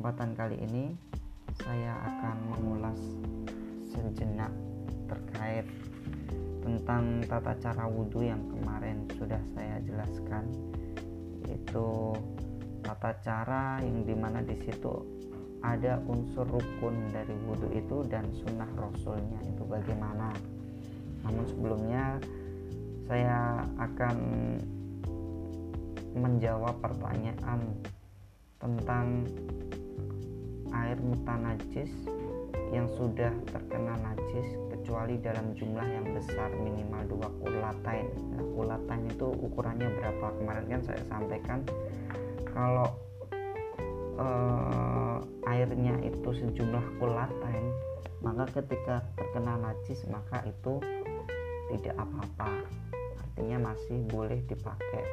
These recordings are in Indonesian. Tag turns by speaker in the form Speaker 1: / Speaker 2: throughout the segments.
Speaker 1: kesempatan kali ini saya akan mengulas sejenak terkait tentang tata cara wudhu yang kemarin sudah saya jelaskan yaitu tata cara yang di mana di situ ada unsur rukun dari wudhu itu dan sunnah rasulnya itu bagaimana. Namun sebelumnya saya akan menjawab pertanyaan tentang air mutanajis yang sudah terkena najis kecuali dalam jumlah yang besar minimal dua kulatain. Nah, kulatain itu ukurannya berapa? Kemarin kan saya sampaikan kalau eh, airnya itu sejumlah kulatain maka ketika terkena najis maka itu tidak apa-apa. Artinya masih boleh dipakai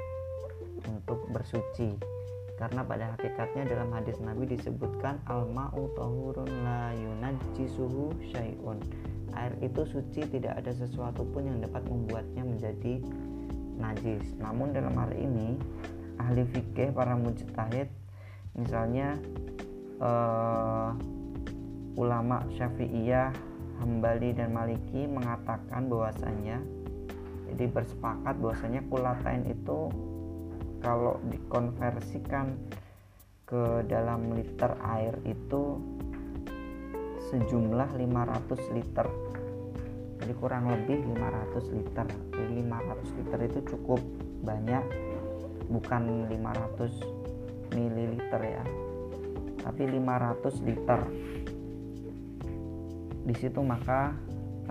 Speaker 1: untuk bersuci karena pada hakikatnya dalam hadis Nabi disebutkan al-ma'u tahurun la yunajjisuhu syai'un. Air itu suci tidak ada sesuatu pun yang dapat membuatnya menjadi najis. Namun dalam hal ini ahli fikih para mujtahid misalnya uh, ulama syafi'iyah Hambali dan Maliki mengatakan bahwasanya jadi bersepakat bahwasanya kulatain itu kalau dikonversikan ke dalam liter air itu sejumlah 500 liter. Jadi kurang lebih 500 liter. Jadi 500 liter itu cukup banyak. Bukan 500 mililiter ya. Tapi 500 liter. Di situ maka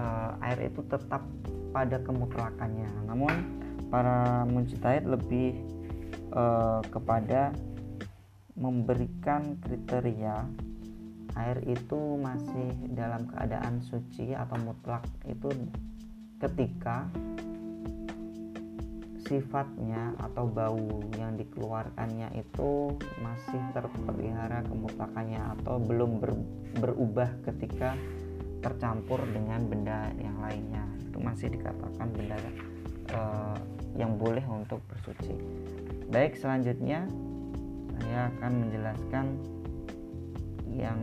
Speaker 1: uh, air itu tetap pada kemutlakannya namun para mujtahid lebih uh, kepada memberikan kriteria air itu masih dalam keadaan suci atau mutlak itu ketika sifatnya atau bau yang dikeluarkannya itu masih terpelihara kemutlakannya atau belum ber, berubah ketika tercampur dengan benda yang lainnya. Itu masih dikatakan benda uh, yang boleh untuk bersuci Baik, selanjutnya saya akan menjelaskan yang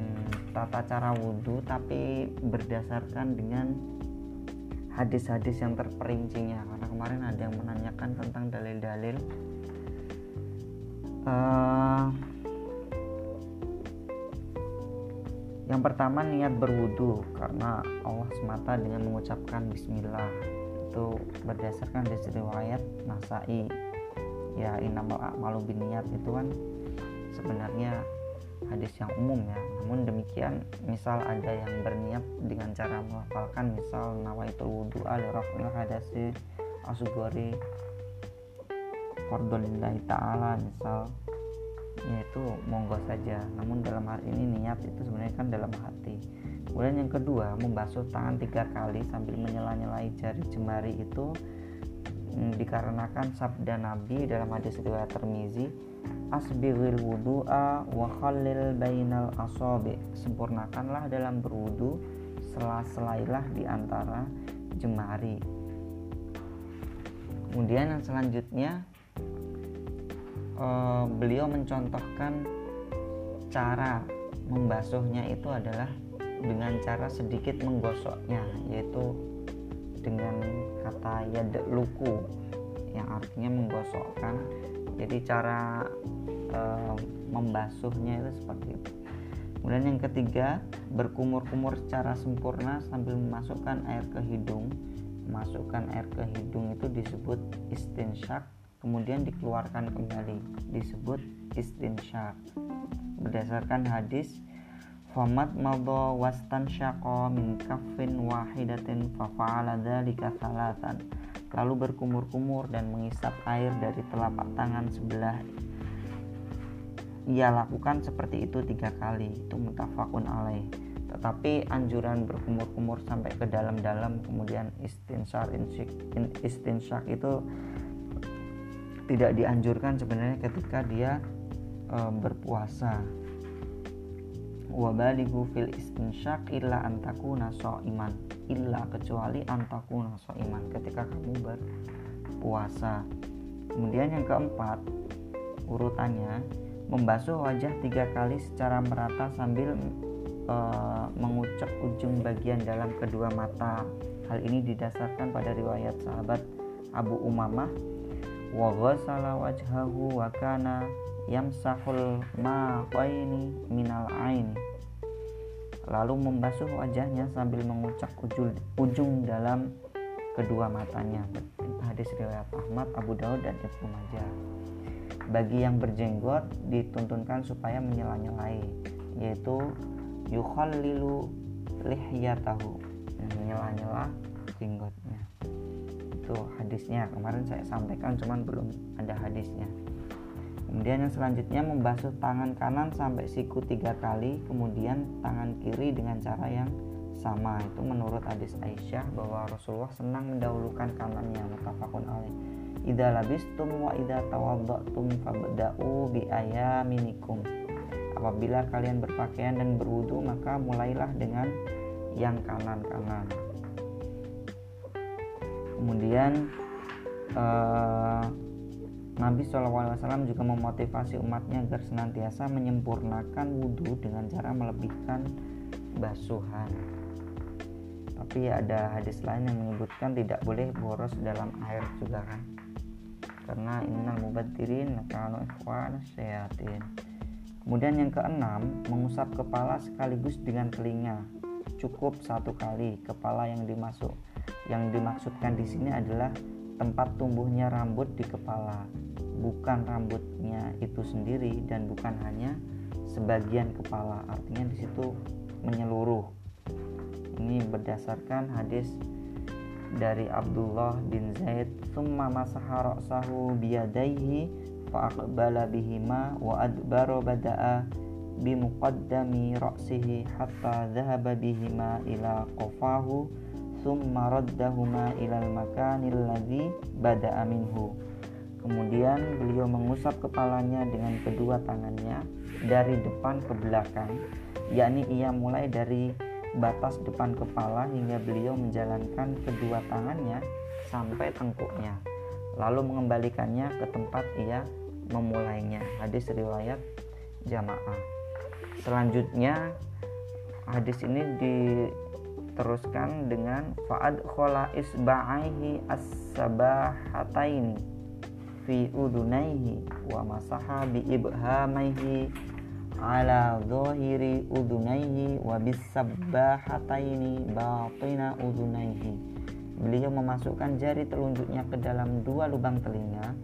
Speaker 1: tata cara wudhu tapi berdasarkan dengan hadis-hadis yang terperincinya. Karena kemarin ada yang menanyakan tentang dalil-dalil. Uh, yang pertama niat berwudhu. Karena Allah semata dengan mengucapkan Bismillah. Itu berdasarkan hadis riwayat Nasai ya inamal a'malu biniat itu kan sebenarnya hadis yang umum ya. Namun demikian misal ada yang berniat dengan cara melafalkan misal nawaitul wudu'a li raf'il hadasi asugori fardolillahi ta'ala misal yaitu monggo saja. Namun dalam hal ini niat itu sebenarnya kan dalam hati. Kemudian yang kedua membasuh tangan tiga kali sambil menyela-nyelai jari jemari itu Hmm, dikarenakan sabda Nabi dalam hadis riwayat Termizi asbighil wudu'a wa khallil bainal asabi. Sempurnakanlah dalam berwudu sela-selailah di antara jemari. Kemudian yang selanjutnya uh, beliau mencontohkan cara membasuhnya itu adalah dengan cara sedikit menggosoknya yaitu kata luku yang artinya menggosokkan. Jadi cara e, membasuhnya itu seperti itu. Kemudian yang ketiga berkumur-kumur secara sempurna sambil memasukkan air ke hidung. Masukkan air ke hidung itu disebut istinsyak kemudian dikeluarkan kembali disebut istinsyak berdasarkan hadis famat madha wastansyaqa min kaffin wahidatin fafa'ala dzalika salatan lalu berkumur-kumur dan mengisap air dari telapak tangan sebelah. Ia lakukan seperti itu tiga kali itu mutafakun alaih. Tetapi anjuran berkumur-kumur sampai ke dalam-dalam kemudian istinsar istinsyak itu tidak dianjurkan sebenarnya ketika dia e, berpuasa wabaligu fil istinsyak illa antaku naso iman illa kecuali antaku naso iman ketika kamu berpuasa. Kemudian yang keempat urutannya membasuh wajah tiga kali secara merata sambil e, mengucap ujung bagian dalam kedua mata. Hal ini didasarkan pada riwayat sahabat Abu Umamah. Wa ghassala wajhahu wa kana yamsahul ma'aini minal aini lalu membasuh wajahnya sambil mengucap ujung, ujung dalam kedua matanya. Hadis riwayat Ahmad, Abu Daud dan Ibnu Majah. Bagi yang berjenggot dituntunkan supaya menyela-nyelai yaitu yukhallilu lihyatahu. Menyela-nyela jenggotnya. Itu hadisnya. Kemarin saya sampaikan cuman belum ada hadisnya kemudian yang selanjutnya membasuh tangan kanan sampai siku tiga kali kemudian tangan kiri dengan cara yang sama. Itu menurut hadis Aisyah bahwa Rasulullah senang mendahulukan kanannya mutafakun alaih. Idza labistum wa idza tawadda'tum fabda'u bi ayaminikum. Apabila kalian berpakaian dan berwudu maka mulailah dengan yang kanan-kanan. Kemudian uh, Nabi SAW juga memotivasi umatnya agar senantiasa menyempurnakan wudhu dengan cara melebihkan basuhan. Tapi ada hadis lain yang menyebutkan tidak boleh boros dalam air juga kan? Karena innal mubadirin kanu ikhwan syayatin. Kemudian yang keenam mengusap kepala sekaligus dengan telinga. Cukup satu kali. Kepala yang dimasuk yang dimaksudkan di sini adalah tempat tumbuhnya rambut di kepala bukan rambutnya itu sendiri dan bukan hanya sebagian kepala artinya di situ menyeluruh. Ini berdasarkan hadis dari Abdullah bin Zaid summa masaha ra'sahu biyadaihi fa aqbala bihima wa adbara bada'a bimuqaddami ra'sihi hatta dhahaba bihima ila qafahu summa raddahuma ilal makanil ladzi bada'a minhu kemudian beliau mengusap kepalanya dengan kedua tangannya dari depan ke belakang yakni ia mulai dari batas depan kepala hingga beliau menjalankan kedua tangannya sampai tengkuknya lalu mengembalikannya ke tempat ia memulainya. Hadis riwayat jamaah. Selanjutnya hadis ini diteruskan dengan faad khola isba'aihi as-sabahataini fi udunaihi wa masaha bi ibhamaihi ala zahiri udunaihi wa bisabbahataini batina udunaihi. Beliau memasukkan jari telunjuknya ke dalam dua lubang telinga.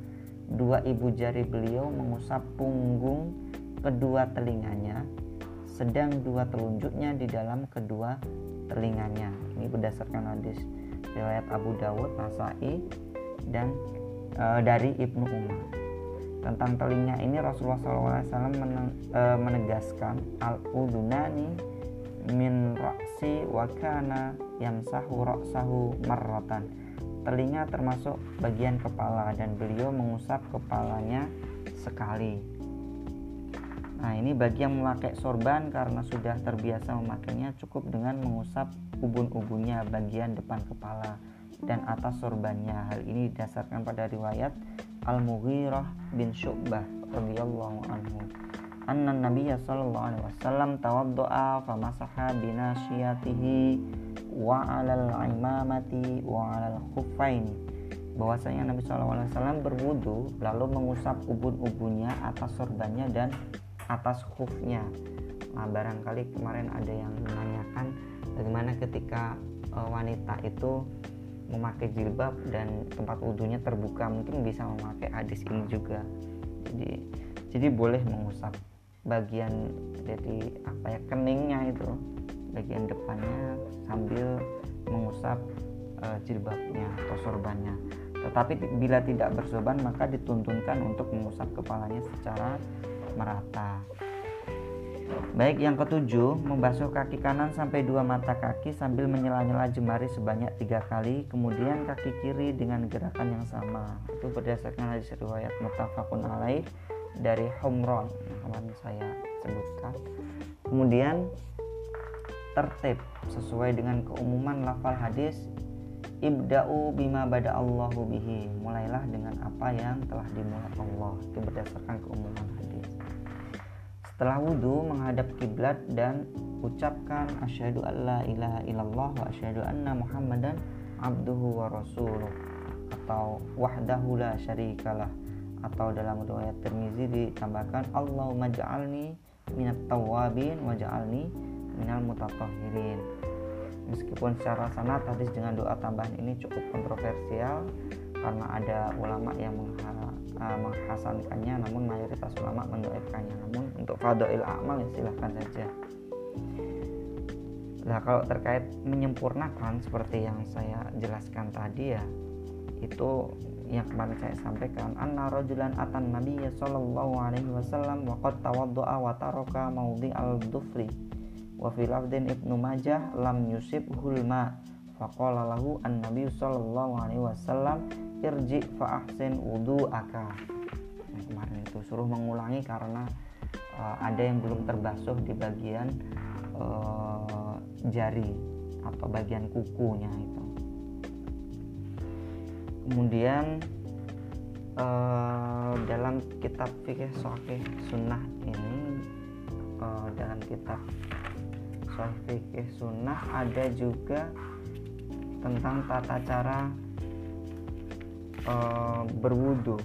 Speaker 1: Dua ibu jari beliau mengusap punggung kedua telinganya sedang dua telunjuknya di dalam kedua telinganya. Ini berdasarkan hadis riwayat Abu Dawud, Nasai dan e, dari Ibnu Umar. Tentang telinga ini Rasulullah SAW e, menegaskan al udunani min raksi wakana yamsahu raksahu marrotan telinga termasuk bagian kepala dan beliau mengusap kepalanya sekali. Nah ini bagi yang memakai sorban karena sudah terbiasa memakainya cukup dengan mengusap ubun-ubunnya bagian depan kepala dan atas sorbannya. Hal ini didasarkan pada riwayat Al-Mughirah bin Syu'bah radhiyallahu anhu. Anna nabiyya sallallahu alaihi wasallam tawaddoa famasaha binasiyatihi wa 'alal imamati wa 'alal khuffain. Bahwasanya Nabi SAW berwudu lalu mengusap ubun-ubunnya atas sorbannya dan atas khufnya. Nah barangkali kemarin ada yang menanyakan bagaimana ketika uh, wanita itu memakai jilbab dan tempat wudhunya terbuka mungkin bisa memakai hadis ini juga. Jadi jadi boleh mengusap bagian dari apa ya keningnya itu bagian depannya sambil mengusap uh, jilbabnya atau sorbannya. Tetapi bila tidak bersorban maka dituntunkan untuk mengusap kepalanya secara merata Baik yang ketujuh, membasuh kaki kanan sampai dua mata kaki sambil menyela-nyela jemari sebanyak tiga kali, kemudian kaki kiri dengan gerakan yang sama. Itu berdasarkan hadis riwayat mutafakun alaih dari Humron yang kemarin saya sebutkan. Kemudian tertib sesuai dengan keumuman lafal hadis Ibda'u bima bada Allahu bihi Mulailah dengan apa yang telah dimulai Allah Itu berdasarkan keumuman hadis setelah wudhu menghadap kiblat dan ucapkan asyhadu alla ilaha illallah wa asyhadu anna muhammadan abduhu wa rasuluh atau wahdahu la syarikalah atau dalam riwayat Tirmizi ditambahkan Allahumma ja'alni minat tawabin wa ja'alni minal mutatahhirin. Meskipun secara sanad hadis dengan doa tambahan ini cukup kontroversial karena ada ulama yang mengha, uh, menghasankannya namun mayoritas ulama mendoakannya. Namun untuk fadail amal ya silahkan saja. Nah kalau terkait menyempurnakan seperti yang saya jelaskan tadi ya itu yang kemarin saya sampaikan anna rajulan atan nabiy sallallahu alaihi wasallam wa qad tawaddaa wa taraka maudhi al-dufri wa fi ibnu majah lam yusib hulma faqala lahu an nabiy sallallahu alaihi wasallam irji fa ahsin wudu'aka. Nah, kemarin itu suruh mengulangi karena uh, ada yang belum terbasuh di bagian uh, jari atau bagian kukunya itu. Kemudian uh, dalam kitab fikih sahih sunnah ini uh, dalam kitab sahih fikih sunnah ada juga tentang tata cara uh, berwudu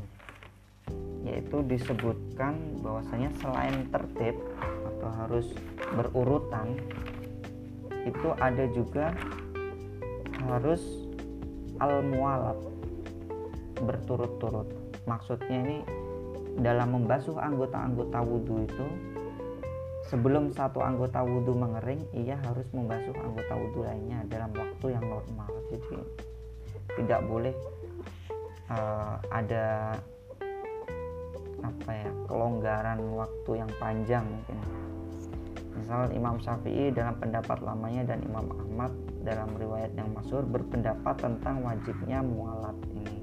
Speaker 1: yaitu disebutkan bahwasanya selain tertib atau harus berurutan itu ada juga harus al-mualat berturut-turut. Maksudnya ini dalam membasuh anggota-anggota wudhu itu sebelum satu anggota wudhu mengering ia harus membasuh anggota wudhu lainnya dalam waktu yang normal. Jadi tidak boleh uh, ada apa ya kelonggaran waktu yang panjang mungkin. Misal Imam Syafi'i dalam pendapat lamanya dan Imam Ahmad dalam riwayat yang masyhur berpendapat tentang wajibnya mualat ini.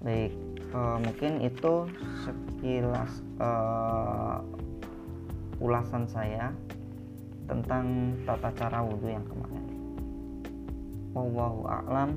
Speaker 1: Baik uh, mungkin itu sekilas uh, ulasan saya tentang tata cara wudhu yang kemarin. Wallahu a'lam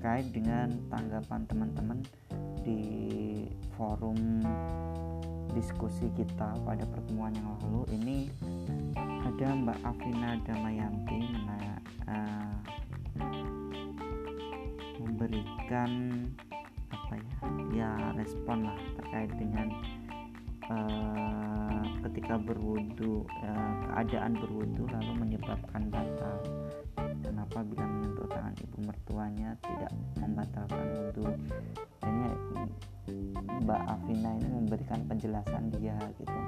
Speaker 1: terkait dengan tanggapan teman-teman di forum diskusi kita pada pertemuan yang lalu. Ini ada Mbak Afina Damayanti uh, memberikan apa ya ya respon lah terkait dengan uh, ketika berwudu uh, keadaan berwudu lalu menyebabkan batal. Kenapa bila ibu mertuanya tidak membatalkan wudhu. Ini Mbak Afina ini memberikan penjelasan dia gitu.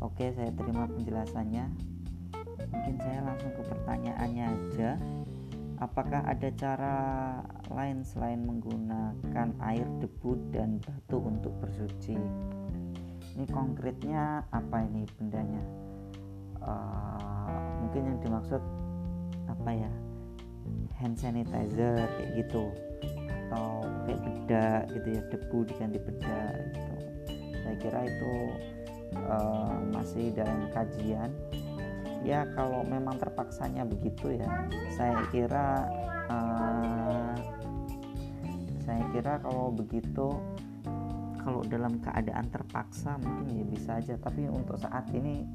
Speaker 1: Oke saya terima penjelasannya. Mungkin saya langsung ke pertanyaannya aja. Apakah ada cara lain selain menggunakan air debu dan batu untuk bersuci? Ini konkretnya apa ini bendanya? Uh, mungkin yang dimaksud apa ya hand sanitizer kayak gitu. Atau kayak bedak gitu ya debu diganti bedak gitu. Saya kira itu uh, masih dalam kajian. Ya kalau memang terpaksanya begitu ya saya kira uh, saya kira kalau begitu kalau dalam keadaan terpaksa mungkin ya bisa aja. Tapi untuk saat ini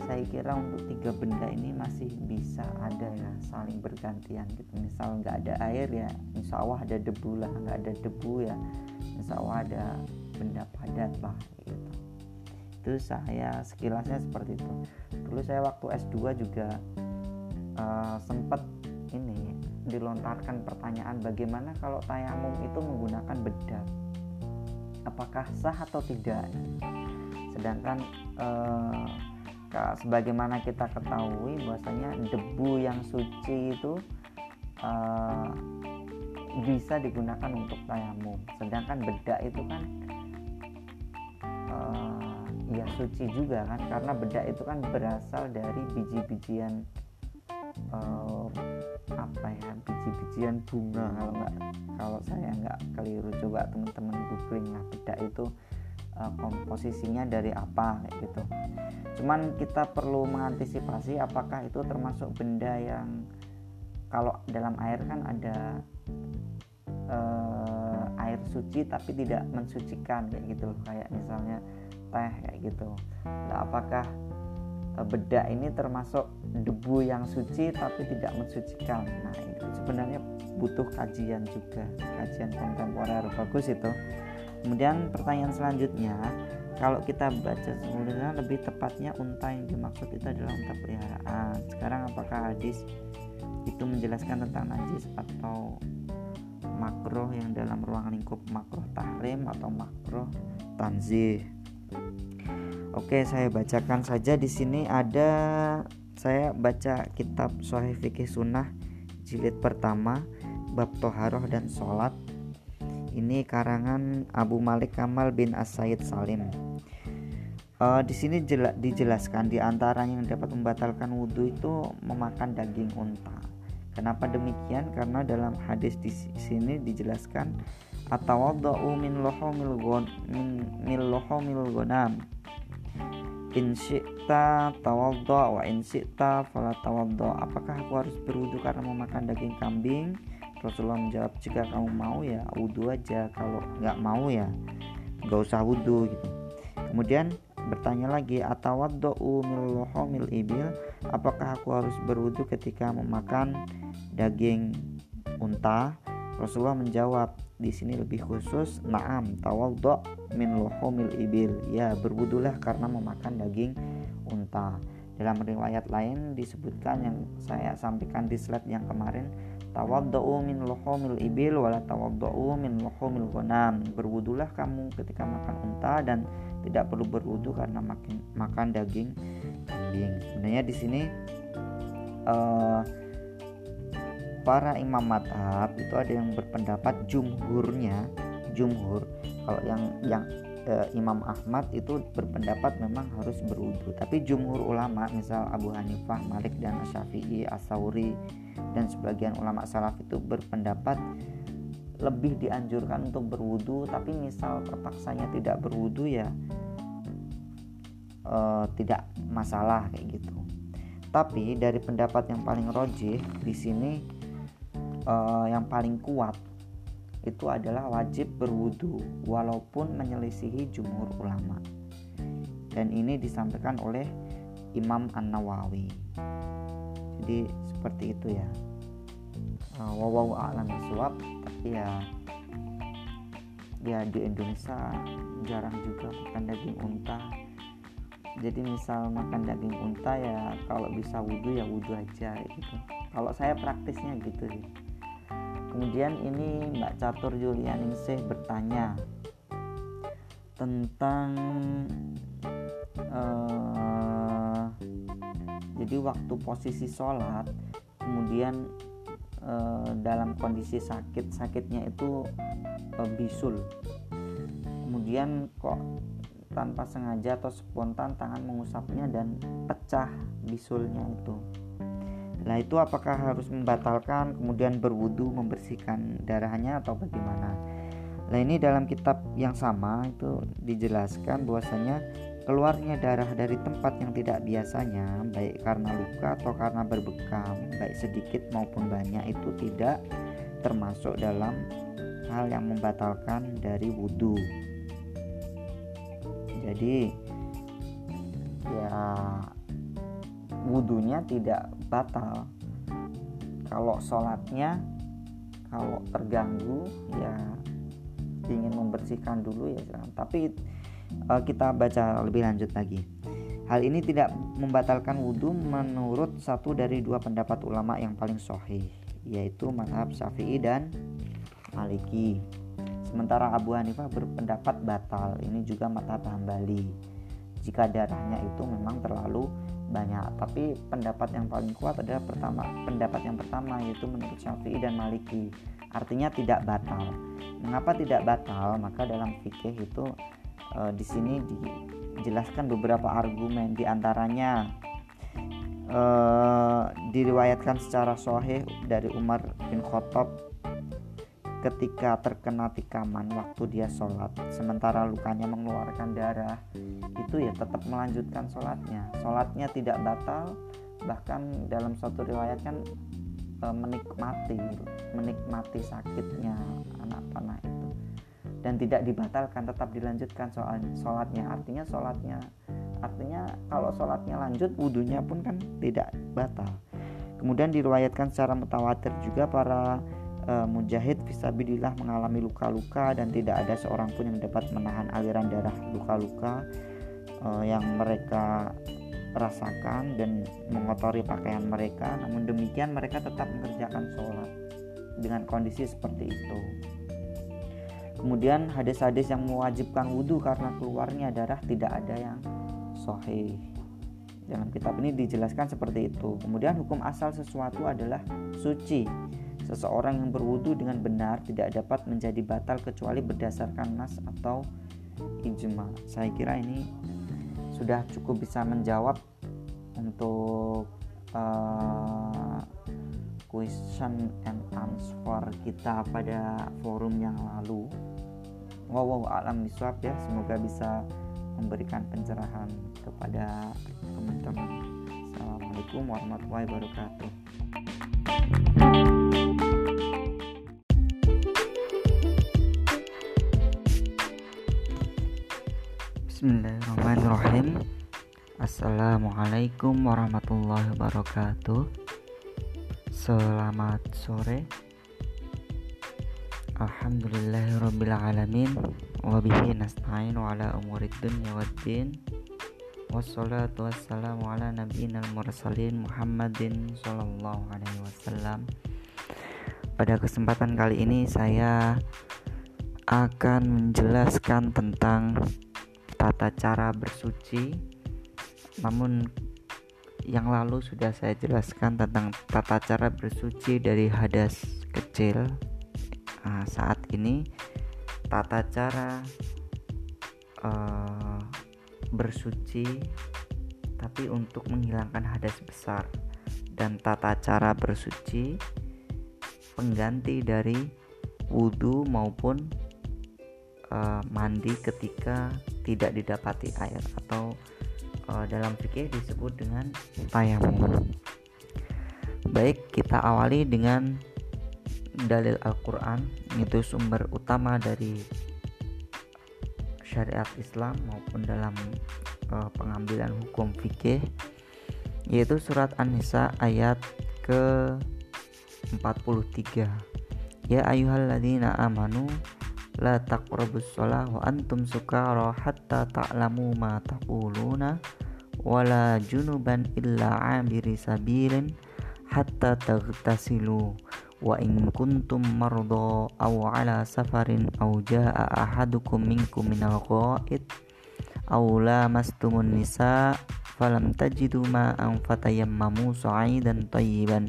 Speaker 1: saya kira untuk tiga benda ini masih bisa ada ya saling bergantian gitu. Misal nggak ada air ya insya Allah ada debu lah nggak ada debu ya. Insya Allah ada benda padat lah gitu. Itu saya sekilasnya seperti itu. Dulu saya waktu S2 juga uh, sempat ini dilontarkan pertanyaan bagaimana kalau tayamum itu menggunakan bedak? Apakah sah atau tidak? Sedangkan eh, sebagaimana kita ketahui bahwasanya debu yang suci itu eh, bisa digunakan untuk tayamum. Sedangkan bedak itu kan ya suci juga kan karena bedak itu kan berasal dari biji-bijian uh, apa ya biji-bijian bunga. Kalau nggak kalau saya nggak keliru coba teman-teman googling lah bedak itu uh, komposisinya dari apa gitu. Cuman kita perlu mengantisipasi apakah itu termasuk benda yang kalau dalam air kan ada uh, air suci tapi tidak mensucikan kayak gitu kayak misalnya teh kayak gitu. Nah apakah bedak ini termasuk debu yang suci tapi tidak mensucikan? Nah itu sebenarnya butuh kajian juga kajian kontemporer. Bagus itu kemudian pertanyaan selanjutnya kalau kita baca sebenarnya lebih tepatnya unta yang dimaksud itu adalah unta peliharaan. Sekarang apakah hadis itu menjelaskan tentang najis atau makroh yang dalam ruang lingkup? Makroh tahrim atau makroh tanzih? Oke, saya bacakan saja. Di sini ada saya baca kitab Sahih Fikih Sunnah jilid pertama bab toharoh dan sholat. Ini karangan Abu Malik Kamal bin As-Said Salim. Uh, di sini jela, dijelaskan di antara yang dapat membatalkan wudhu itu memakan daging unta. Kenapa demikian? Karena dalam hadis di sini dijelaskan atau min lohomil gon min mil lohomil gonam in syi'ta tawaddo wa in syi'ta fala tawaddo apakah aku harus berwudu karena memakan daging kambing Rasulullah menjawab jika kamu mau ya wudhu aja. Kalau nggak mau ya nggak usah wudhu gitu. Kemudian bertanya lagi atawaddo mil ibil? Apakah aku harus berwudhu ketika memakan daging unta? Rasulullah menjawab di sini lebih khusus naam tawaddo min ibil. Ya berwudulah karena memakan daging unta dalam riwayat lain disebutkan yang saya sampaikan di slide yang kemarin tawaddu min luhumil ibil wala tawaddu min luhumil ghanam berwudulah kamu ketika makan unta dan tidak perlu berwudu karena makin makan daging kambing sebenarnya di sini uh, para imam madhab itu ada yang berpendapat jumhurnya jumhur kalau yang yang e, Imam Ahmad itu berpendapat memang harus berwudu. Tapi jumhur ulama misal Abu Hanifah Malik dan Syafi'i Asauri dan sebagian ulama salaf itu berpendapat lebih dianjurkan untuk berwudu. Tapi misal terpaksanya tidak berwudu ya e, tidak masalah kayak gitu. Tapi dari pendapat yang paling rojih di sini uh, yang paling kuat itu adalah wajib berwudu walaupun menyelisihi jumhur ulama. Dan ini disampaikan oleh Imam An Nawawi jadi seperti itu ya. Uh, wawaw alam suap tapi ya ya di Indonesia jarang juga makan daging unta. Jadi misal makan daging unta ya kalau bisa wudhu ya wudhu aja gitu. Kalau saya praktisnya gitu sih Kemudian ini Mbak Catur Yulianingsih bertanya tentang uh, jadi waktu posisi sholat kemudian uh, dalam kondisi sakit sakitnya itu uh, bisul. Kemudian kok tanpa sengaja atau spontan tangan mengusapnya dan pecah bisulnya itu Nah itu apakah harus membatalkan kemudian berwudu membersihkan darahnya atau bagaimana? Nah ini dalam kitab yang sama itu dijelaskan bahwasanya keluarnya darah dari tempat yang tidak biasanya baik karena luka atau karena berbekam baik sedikit maupun banyak itu tidak termasuk dalam hal yang membatalkan dari wudhu jadi ya wudhunya tidak batal. Kalau sholatnya kalau terganggu ya ingin membersihkan dulu ya tapi uh, kita baca lebih lanjut lagi. Hal ini tidak membatalkan wudhu menurut satu dari dua pendapat ulama yang paling sahih yaitu madhab syafi'i dan maliki. Sementara Abu Hanifah berpendapat batal. Ini juga madhab hambali. Jika darahnya itu memang terlalu banyak. Tapi pendapat yang paling kuat adalah pertama pendapat yang pertama yaitu menurut Syafi'i dan Maliki. Artinya tidak batal. Mengapa tidak batal? Maka dalam fikih itu e, di sini di, jelaskan beberapa argumen di antaranya uh, diriwayatkan secara sahih dari Umar bin Khattab ketika terkena tikaman waktu dia sholat sementara lukanya mengeluarkan darah itu ya tetap melanjutkan sholatnya. Sholatnya tidak batal bahkan dalam suatu riwayat kan e, menikmati menikmati sakitnya anak panah itu. Dan tidak dibatalkan tetap dilanjutkan soal sholatnya. Artinya sholatnya artinya kalau sholatnya lanjut wudhunya pun kan tidak batal. Kemudian diriwayatkan secara mutawatir juga para uh, mujahid visabilillah mengalami luka-luka dan tidak ada seorang pun yang dapat menahan aliran darah luka-luka uh, yang mereka rasakan dan mengotori pakaian mereka. Namun demikian mereka tetap mengerjakan sholat dengan kondisi seperti itu. Kemudian hadis-hadis yang mewajibkan wudhu karena keluarnya darah tidak ada yang sahih. Dalam kitab ini dijelaskan seperti itu. Kemudian hukum asal sesuatu adalah suci Seseorang yang berwudu dengan benar tidak dapat menjadi batal kecuali berdasarkan nas atau ijma. Saya kira ini sudah cukup bisa menjawab untuk uh, question and answer kita pada forum yang lalu. Wow, wow alam ya, semoga bisa memberikan pencerahan kepada teman-teman. Assalamualaikum warahmatullahi wabarakatuh. Bismillahirrahmanirrahim. Assalamualaikum warahmatullahi wabarakatuh. Selamat sore. Alhamdulillahirrabbilalamin. Wabihi nasta'in wa ala umurid dunya waddin Wassalatu wassalamu ala nabiyyina al-mursalin Muhammadin sallallahu alaihi wasallam. Pada kesempatan kali ini saya akan menjelaskan tentang tata cara bersuci. Namun yang lalu sudah saya jelaskan tentang tata cara bersuci dari hadas kecil nah, saat ini. Tata cara uh, bersuci tapi untuk menghilangkan hadas besar. Dan tata cara bersuci pengganti dari wudhu maupun uh, mandi ketika tidak didapati air atau uh, dalam fikih disebut dengan tayamum. Baik, kita awali dengan dalil Al-Qur'an itu sumber utama dari syariat Islam maupun dalam uh, pengambilan hukum fikih yaitu surat An-Nisa ayat ke 43 Ya ayyuhalladzina amanu la taqrabus shalah wa antum sukara hatta ta'lamu ma taquluna wala junuban illa abiri sabilin hatta tagtasilu wa in kuntum marda aw ala safarin aw jaa ahadukum minkum minal ghaid aw lamastumun nisa falam tajidu ma'an fatayammamu sa'idan tayyiban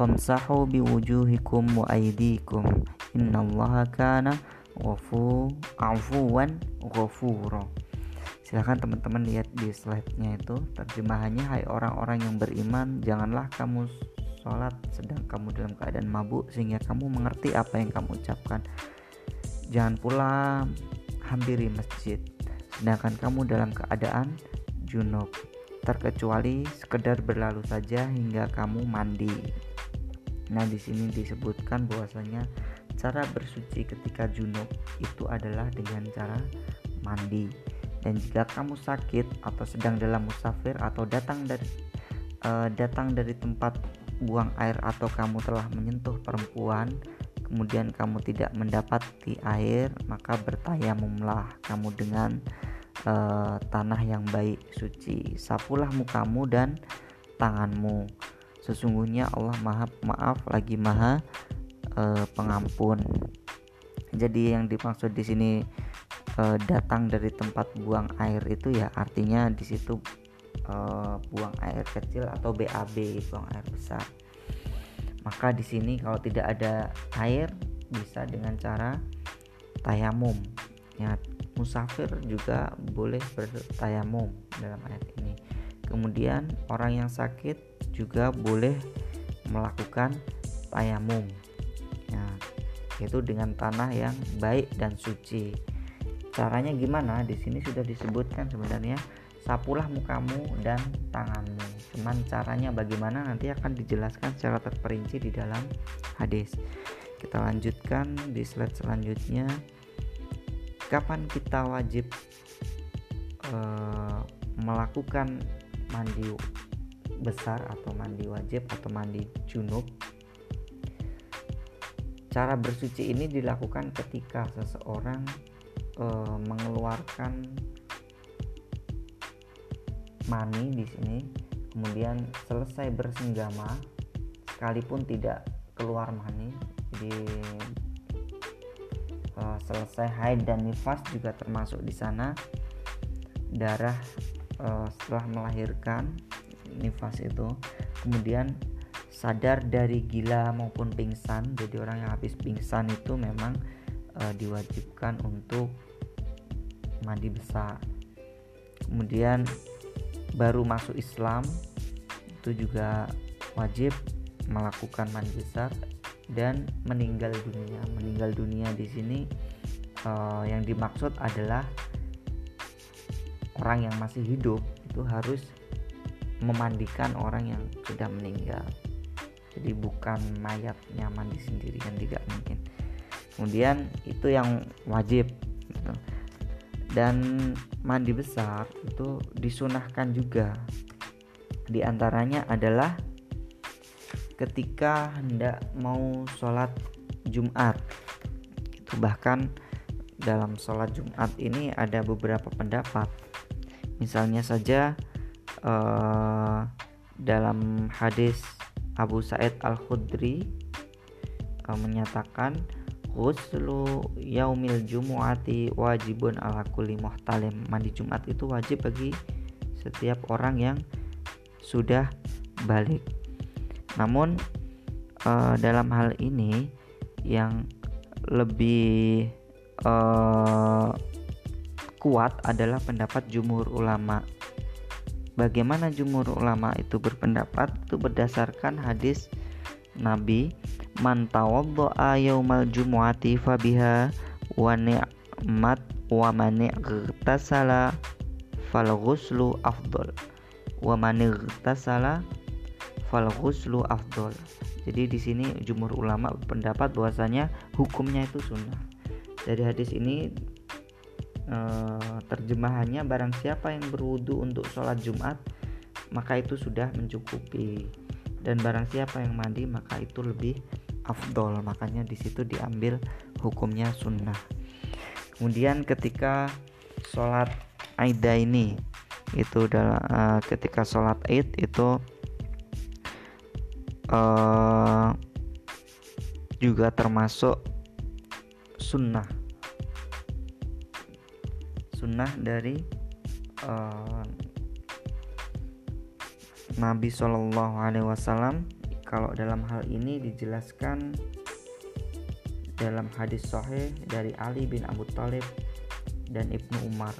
Speaker 1: famsahu biwujuhikum wa aydikum. Innallaha kana ghafu afuwan ghafuro silahkan teman-teman lihat di slide-nya itu. Terjemahannya hai orang-orang yang beriman janganlah kamu sholat sedang kamu dalam keadaan mabuk sehingga kamu mengerti apa yang kamu ucapkan. Jangan pula hampiri masjid sedangkan kamu dalam keadaan junub terkecuali sekedar berlalu saja hingga kamu mandi. Nah di sini disebutkan bahwasanya Cara bersuci ketika junub itu adalah dengan cara mandi. Dan jika kamu sakit atau sedang dalam musafir atau datang dari uh, datang dari tempat buang air atau kamu telah menyentuh perempuan, kemudian kamu tidak mendapati air, maka bertayamumlah kamu dengan uh, tanah yang baik suci. Sapulah mukamu dan tanganmu. Sesungguhnya Allah Maha Maaf lagi Maha uh, pengampun. Jadi yang dimaksud di sini uh, datang dari tempat buang air itu ya artinya di situ uh, buang air kecil atau BAB buang air besar. Maka di sini kalau tidak ada air bisa dengan cara tayamum. Ya, musafir juga boleh bertayamum dalam ayat ini kemudian orang yang sakit juga boleh melakukan tayamum ya, yaitu dengan tanah yang baik dan suci. Caranya gimana? Di sini sudah disebutkan sebenarnya sapulah mukamu dan tanganmu. Cuman caranya bagaimana nanti akan dijelaskan secara terperinci di dalam hadis. Kita lanjutkan di slide selanjutnya. Kapan kita wajib uh, melakukan mandi besar atau mandi wajib atau mandi junub cara bersuci ini dilakukan ketika seseorang uh, mengeluarkan mani di sini kemudian selesai bersenggama sekalipun tidak keluar mani jadi uh, selesai haid dan nifas juga termasuk di sana. Darah uh, setelah melahirkan nifas itu kemudian sadar dari gila maupun pingsan jadi orang yang habis pingsan itu memang uh, diwajibkan untuk mandi besar kemudian baru masuk Islam itu juga wajib melakukan mandi besar dan meninggal dunia. Meninggal dunia di sini uh, yang dimaksud adalah orang yang masih hidup itu harus memandikan orang yang sudah meninggal. Jadi bukan mayatnya mandi sendiri kan tidak mungkin. Kemudian itu yang wajib. Gitu. Dan mandi besar itu disunahkan juga. Di antaranya adalah ketika hendak mau sholat Jumat itu bahkan dalam sholat Jumat ini ada beberapa pendapat misalnya saja uh, dalam hadis Abu Sa'id Al Khudri uh, menyatakan Ghuslu yaumil jumu'ati wajibun ala kulli muhtalim Mandi Jumat itu wajib bagi setiap orang yang sudah balik namun uh, dalam hal ini yang lebih uh, kuat adalah pendapat jumhur ulama. Bagaimana jumhur ulama itu berpendapat? Itu berdasarkan hadis Nabi man tawaddaa yaumal jumu'ati fabiha wa ni'mat wa man igtasala fal ghuslu afdal wa man igtasala fal ghuslu afdol. Jadi di sini jumhur ulama berpendapat bahwasanya hukumnya itu sunnah. Dari hadis ini eh, terjemahannya barang siapa yang berwudu untuk sholat Jumat maka itu sudah mencukupi. Dan barang siapa yang mandi maka itu lebih afdol. Makanya di situ diambil hukumnya sunnah. Kemudian ketika sholat Aida ini itu adalah uh, ketika sholat Id itu uh, juga termasuk sunnah sunnah dari uh, Nabi Shallallahu Alaihi Wasallam kalau dalam hal ini dijelaskan dalam hadis sahih dari Ali bin Abu Thalib dan Ibnu Umar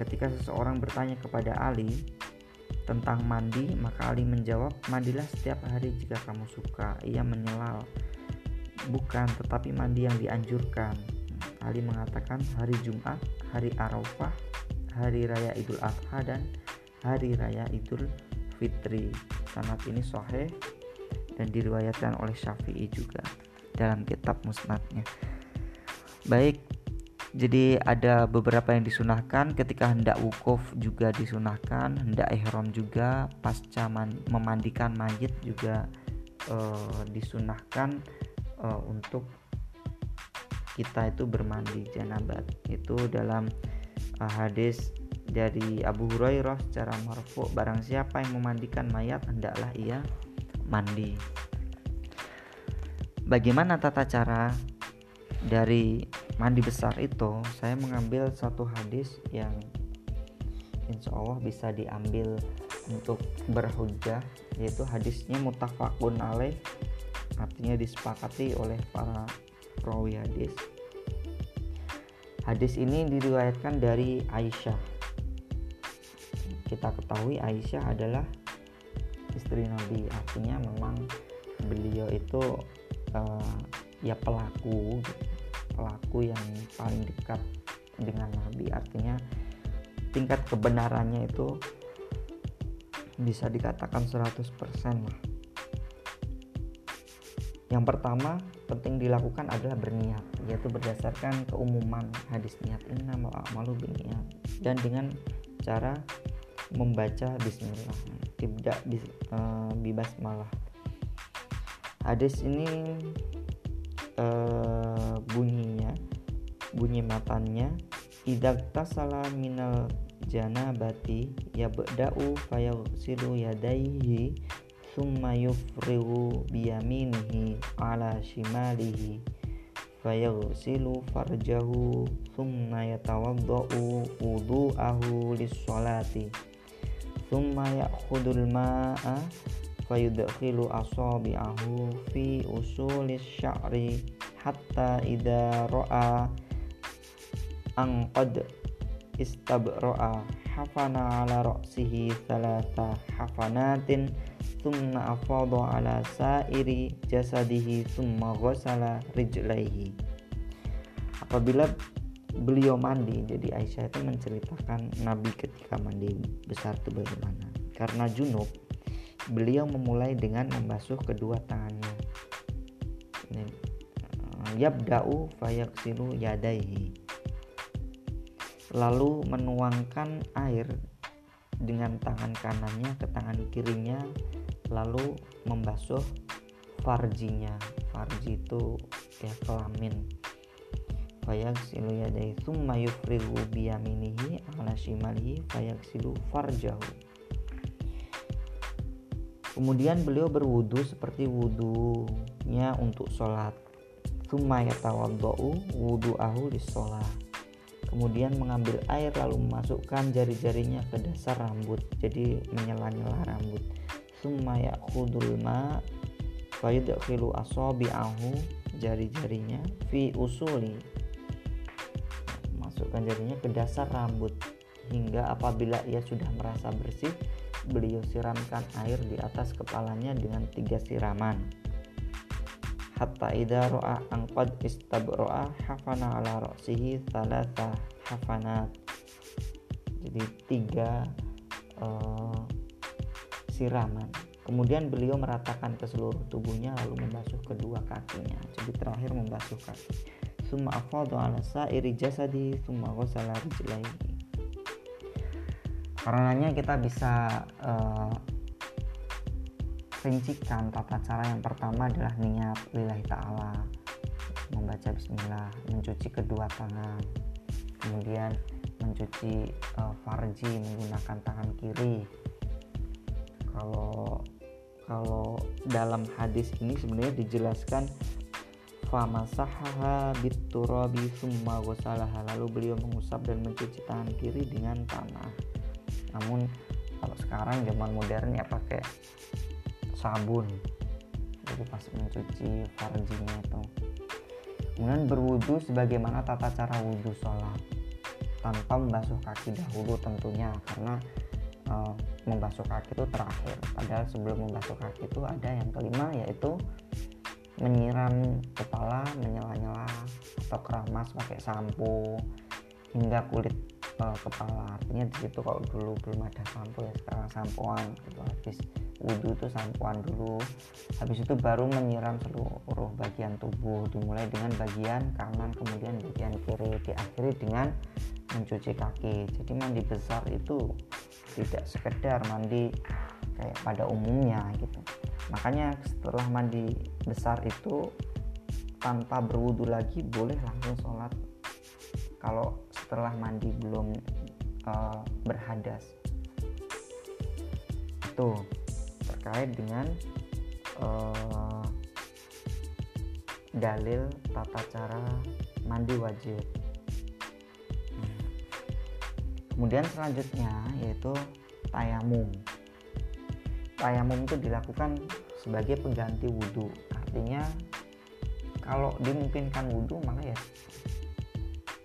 Speaker 1: ketika seseorang bertanya kepada Ali tentang mandi, maka Ali menjawab, "Mandilah setiap hari jika kamu suka." Ia menyelal, "Bukan, tetapi mandi yang dianjurkan." Ali mengatakan hari Jumat, hari Arafah, hari raya Idul Adha dan hari raya Idul Fitri. Sanad ini sahih dan diriwayatkan oleh Syafi'i juga dalam kitab musnadnya. Baik, jadi ada beberapa yang disunahkan ketika hendak wukuf juga disunahkan hendak ihram juga pasca memandikan mayit juga uh, disunahkan uh, untuk kita itu bermandi janabat itu dalam uh, hadis dari Abu Hurairah secara marfu. Barang siapa yang memandikan mayat hendaklah ia mandi. Bagaimana tata cara dari mandi besar itu? Saya mengambil satu hadis yang insya Allah bisa diambil untuk berhujah yaitu hadisnya mutafakun alaih. Artinya disepakati oleh para perawi hadis hadis ini diriwayatkan dari Aisyah. Kita ketahui Aisyah adalah istri Nabi. Artinya memang beliau itu uh, ya pelaku pelaku yang paling dekat dengan Nabi. Artinya tingkat kebenarannya itu bisa dikatakan 100% lah. Yang pertama penting dilakukan adalah berniat yaitu berdasarkan keumuman hadis niat. Ini nama malu berniat dan dengan cara membaca bismillah tidak uh, bibas malah. Hadis ini uh, bunyinya bunyi matanya idak tasala minal janabati yabda'u fayaghsilu yadayhi thumma yufrigu biyaminihi ala shimalihi fayaghsilu farjahu thumma yatawaddau wudu'ahu lis-sholati thumma ya'khudul ma'a fayudkhilu asabi'ahu fi usulis sya'ri hatta idza ra'a an qad istabro'a hafana ala ra'sihi thalatha hafanatin thumma afadha ala sa'iri jasadihi thumma ghasala rijlaihi apabila beliau mandi jadi Aisyah itu menceritakan Nabi ketika mandi besar itu bagaimana. Karena junub beliau memulai dengan membasuh kedua tangannya. Yabda'u fayaksilu yadaihi. Lalu menuangkan air dengan tangan kanannya ke tangan kirinya lalu membasuh farjinya. Farji itu ya kelamin. Fayaksilu yadai thumma yufrigu biyaminihi ala shimalihi fayaksilu farjahu. Kemudian beliau berwudu seperti wudunya untuk sholat. Thumma yatawaddau wudu'ahu sholat kemudian mengambil air lalu memasukkan jari-jarinya ke dasar rambut jadi menyela-nyela rambut summa ya'khudul ma fayudkhilu asabi'ahu jari-jarinya fi usuli. Masukkan jarinya ke dasar rambut hingga apabila ia sudah merasa bersih beliau siramkan air di atas kepalanya dengan tiga siraman. Hatta idza ra'a an qad istabro'a hafana ala ra'sihi thalatha hafanat. Jadi tiga uh, siraman kemudian beliau meratakan ke seluruh tubuhnya lalu membasuh kedua kakinya. Jadi terakhir membasuh kaki. Summa afadhu ala sa'iri jasadi summa ghasala rijlaihi. Karenanya kita bisa uh, rincikan tata cara yang pertama adalah niat lillahi ta'ala. Membaca bismillah mencuci kedua tangan. Kemudian mencuci uh, farji menggunakan tangan kiri kalau kalau dalam hadis ini sebenarnya dijelaskan famasahaha biturabi summa ghusalaha lalu beliau mengusap dan mencuci tangan kiri dengan tanah. Namun kalau sekarang zaman modern ya pakai sabun. Jadi pas mencuci farjinya itu. Kemudian berwudu sebagaimana tata cara wudhu sholat. Tanpa membasuh kaki dahulu tentunya karena uh, membasuh kaki itu terakhir. Padahal sebelum membasuh kaki itu ada yang kelima yaitu menyiram kepala menyela-nyela atau keramas pakai sampo hingga kulit uh, kepala. Artinya di situ kalau dulu belum ada sampo ya sekarang sampoan gitu. Habis wudhu itu sampoan dulu. Habis itu baru menyiram seluruh bagian tubuh dimulai dengan bagian kanan kemudian bagian kiri diakhiri dengan mencuci kaki. Jadi mandi besar itu tidak sekedar mandi kayak pada umumnya gitu. Makanya setelah mandi besar itu tanpa berwudhu lagi boleh langsung sholat. Kalau setelah mandi belum uh, berhadas. Itu terkait dengan uh, dalil tata cara mandi wajib. Kemudian selanjutnya yaitu tayamum. Tayamum itu dilakukan sebagai pengganti wudhu. Artinya kalau dimungkinkan wudhu maka ya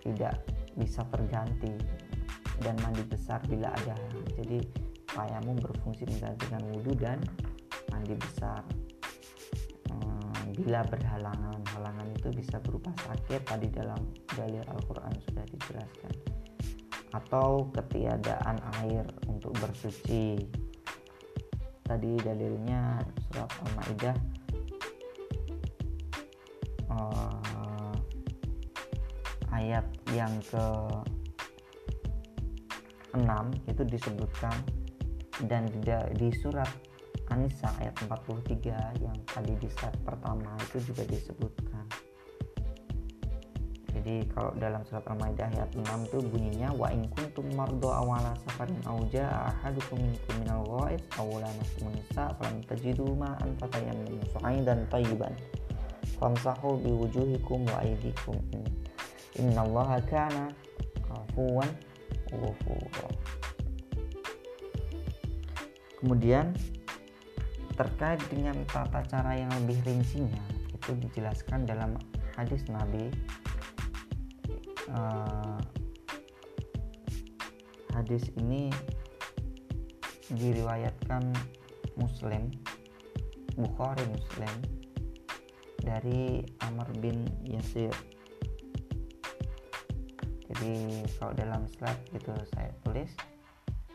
Speaker 1: tidak bisa terganti dan mandi besar bila ada jadi tayamum berfungsi menggantikan wudhu dan mandi besar hmm, bila berhalangan halangan itu bisa berupa sakit tadi dalam dalil Al-Quran sudah dijelaskan atau ketiadaan air untuk bersuci. Tadi dalilnya surat Al-Maidah. Uh, ayat yang ke 6 itu disebutkan dan di, di surat Anisa ayat 43 yang tadi di slide pertama itu juga disebutkan jadi kalau dalam surat Al-Maidah ayat 6 itu bunyinya wa in kuntum mardo awala safarin aw jaa ahadukum minkum minal ghaib aw lamastum nisa falam tajidu ma'an fatayammamu su'aidan tayyiban famsahu biwujuhikum wa aydikum innallaha kana afuwan ghafura. Kemudian terkait dengan tata cara yang lebih rincinya itu dijelaskan dalam hadis Nabi uh, hadis ini diriwayatkan Muslim Bukhari Muslim dari Amr bin Yasir. Jadi kalau dalam slide itu saya tulis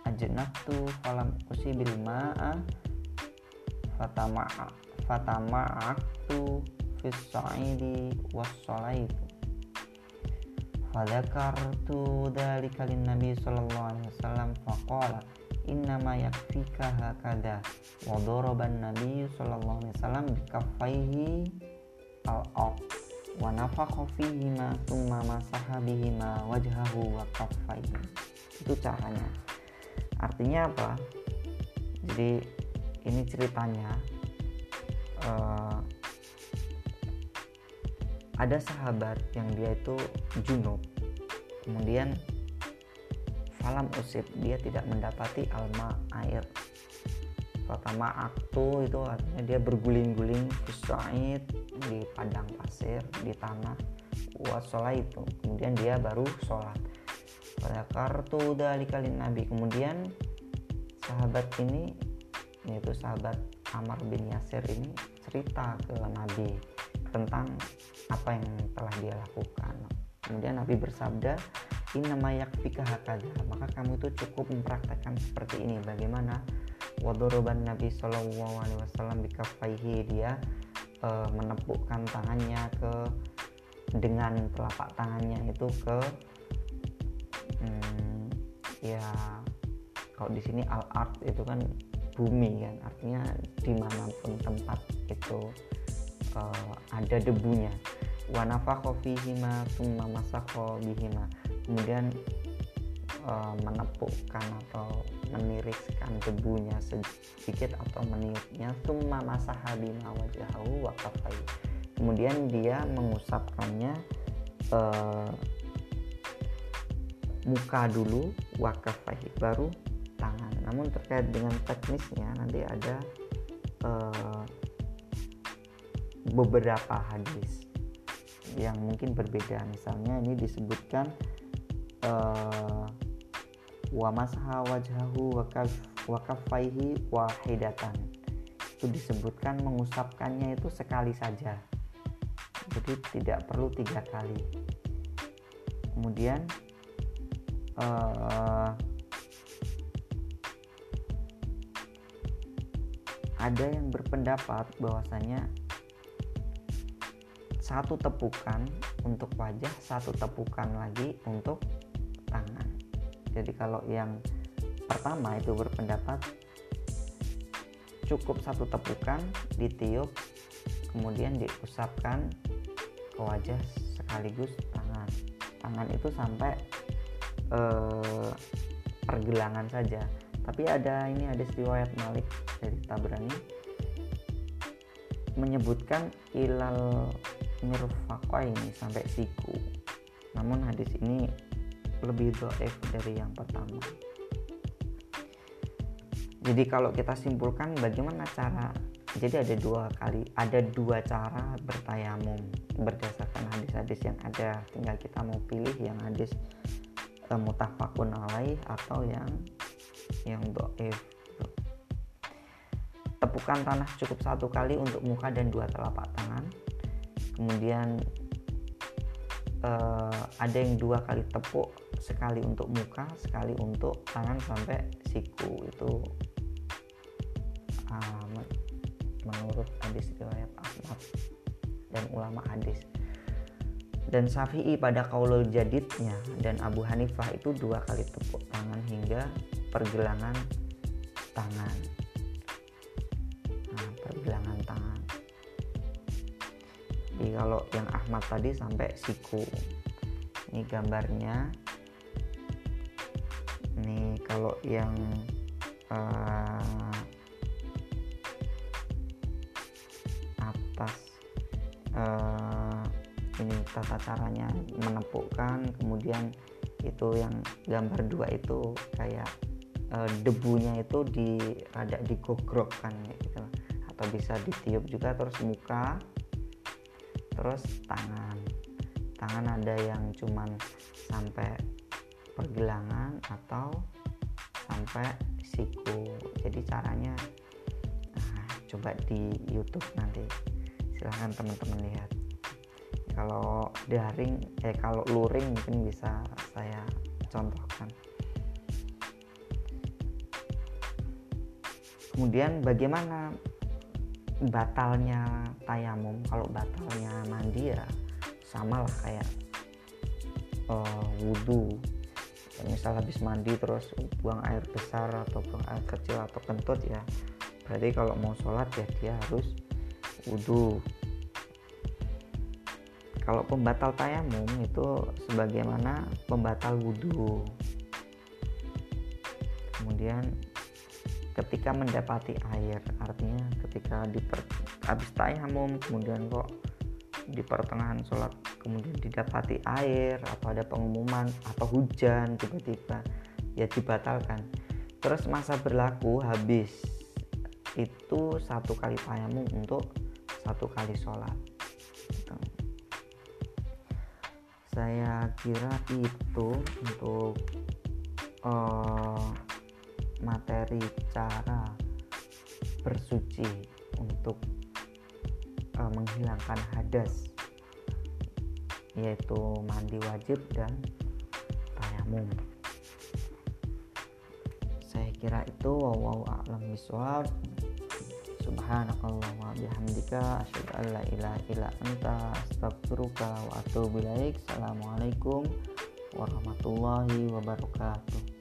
Speaker 1: ajnabtu falam usibil ma'a fatama'a fatama'aktu fis sa'idi was salaitu fadzakartu dzalika nabi sallallahu alaihi wasallam faqala innama yakfika hakada. Wa daraba nabi sallallahu alaihi wasallam bikaffaihi al-ard wa nafakha fihima thumma masaha bihima wa kaffaihi. Itu caranya. Artinya apa? Jadi ini ceritanya uh, ada sahabat yang dia itu junub. Kemudian falam usib dia tidak mendapati alma air. Pertama aktu itu artinya dia berguling-guling fisaid di padang pasir di tanah. Wasola itu kemudian dia baru sholat. Pada kartu dari kali nabi. Kemudian sahabat ini yaitu sahabat Amr bin Yasir ini cerita ke Nabi tentang apa yang telah dia lakukan. Kemudian Nabi bersabda, "Inna yakfika hakada." Maka kamu itu cukup mempraktekkan seperti ini. Bagaimana? Wadoroban Nabi Shallallahu Alaihi Wasallam bikafaihi dia e, menepukkan tangannya ke dengan telapak tangannya itu ke hmm, ya kalau di sini al art itu kan bumi kan artinya di mana pun tempat itu uh, ada debunya. Wanafakho fihima summa masakho bihima. Kemudian uh, menepukkan atau meniriskan debunya sedikit atau meniupnya. Summa masaha bima wajahu wa kemudian dia mengusapkannya uh, muka dulu wakafai baru tangan. Namun terkait dengan teknisnya nanti ada uh, beberapa hadis yang mungkin berbeda. Misalnya ini disebutkan uh, wa masha wajhahu wa kaffaihi wahidatan. Itu disebutkan mengusapkannya itu sekali saja. Jadi tidak perlu tiga kali. Kemudian uh, ada yang berpendapat bahwasanya satu tepukan untuk wajah, satu tepukan lagi untuk tangan. Jadi kalau yang pertama itu berpendapat cukup satu tepukan ditiup kemudian diusapkan ke wajah sekaligus tangan. Tangan itu sampai eh, pergelangan saja tapi ada ini ada riwayat Malik dari Tabrani menyebutkan ilal mirfaqa ini sampai siku. Namun hadis ini lebih doef dari yang pertama. Jadi kalau kita simpulkan bagaimana cara jadi ada dua kali ada dua cara bertayamum berdasarkan hadis-hadis yang ada. Tinggal kita mau pilih yang hadis uh, mutafakun alaih atau yang yang doif. Tepukan tanah cukup satu kali untuk muka dan dua telapak tangan kemudian uh, ada yang dua kali tepuk sekali untuk muka sekali untuk tangan sampai siku. Itu uh, menurut hadis riwayat Ahmad dan ulama hadis. Dan Syafi'i pada kaulul jadidnya dan Abu Hanifah itu dua kali tepuk tangan hingga pergelangan tangan kalau yang Ahmad tadi sampai siku. Ini gambarnya. Ini kalau yang uh, atas uh, ini tata caranya menepukkan. Kemudian itu yang gambar dua itu kayak uh, debunya itu di rada digogrokkan gitu. Atau bisa ditiup juga terus muka terus tangan. Tangan ada yang cuman sampai pergelangan atau sampai siku. Jadi caranya nah, coba di YouTube nanti. Silahkan teman-teman lihat. Kalau daring eh kalau luring mungkin bisa saya contohkan. Kemudian bagaimana batalnya tayamum kalau batalnya mandi ya sama lah kayak uh, wudhu misal habis mandi terus buang air besar atau buang air kecil atau kentut ya berarti kalau mau sholat ya dia harus wudhu kalau pembatal tayamum itu sebagaimana pembatal wudhu kemudian ketika mendapati air artinya ketika di habis tayamum kemudian kok di pertengahan sholat kemudian didapati air atau ada pengumuman atau hujan tiba-tiba ya dibatalkan. Terus masa berlaku habis itu satu kali tayamum untuk satu kali sholat. Saya kira itu untuk uh, materi cara bersuci untuk uh, menghilangkan hadas yaitu mandi wajib dan tayamum. Saya kira itu. Wow a'lam bisawab subhanakallah wa bihamdika asyhadu an la ilaha illa anta astaghfiruka wa atubu ilaik. Assalamualaikum warahmatullahi wabarakatuh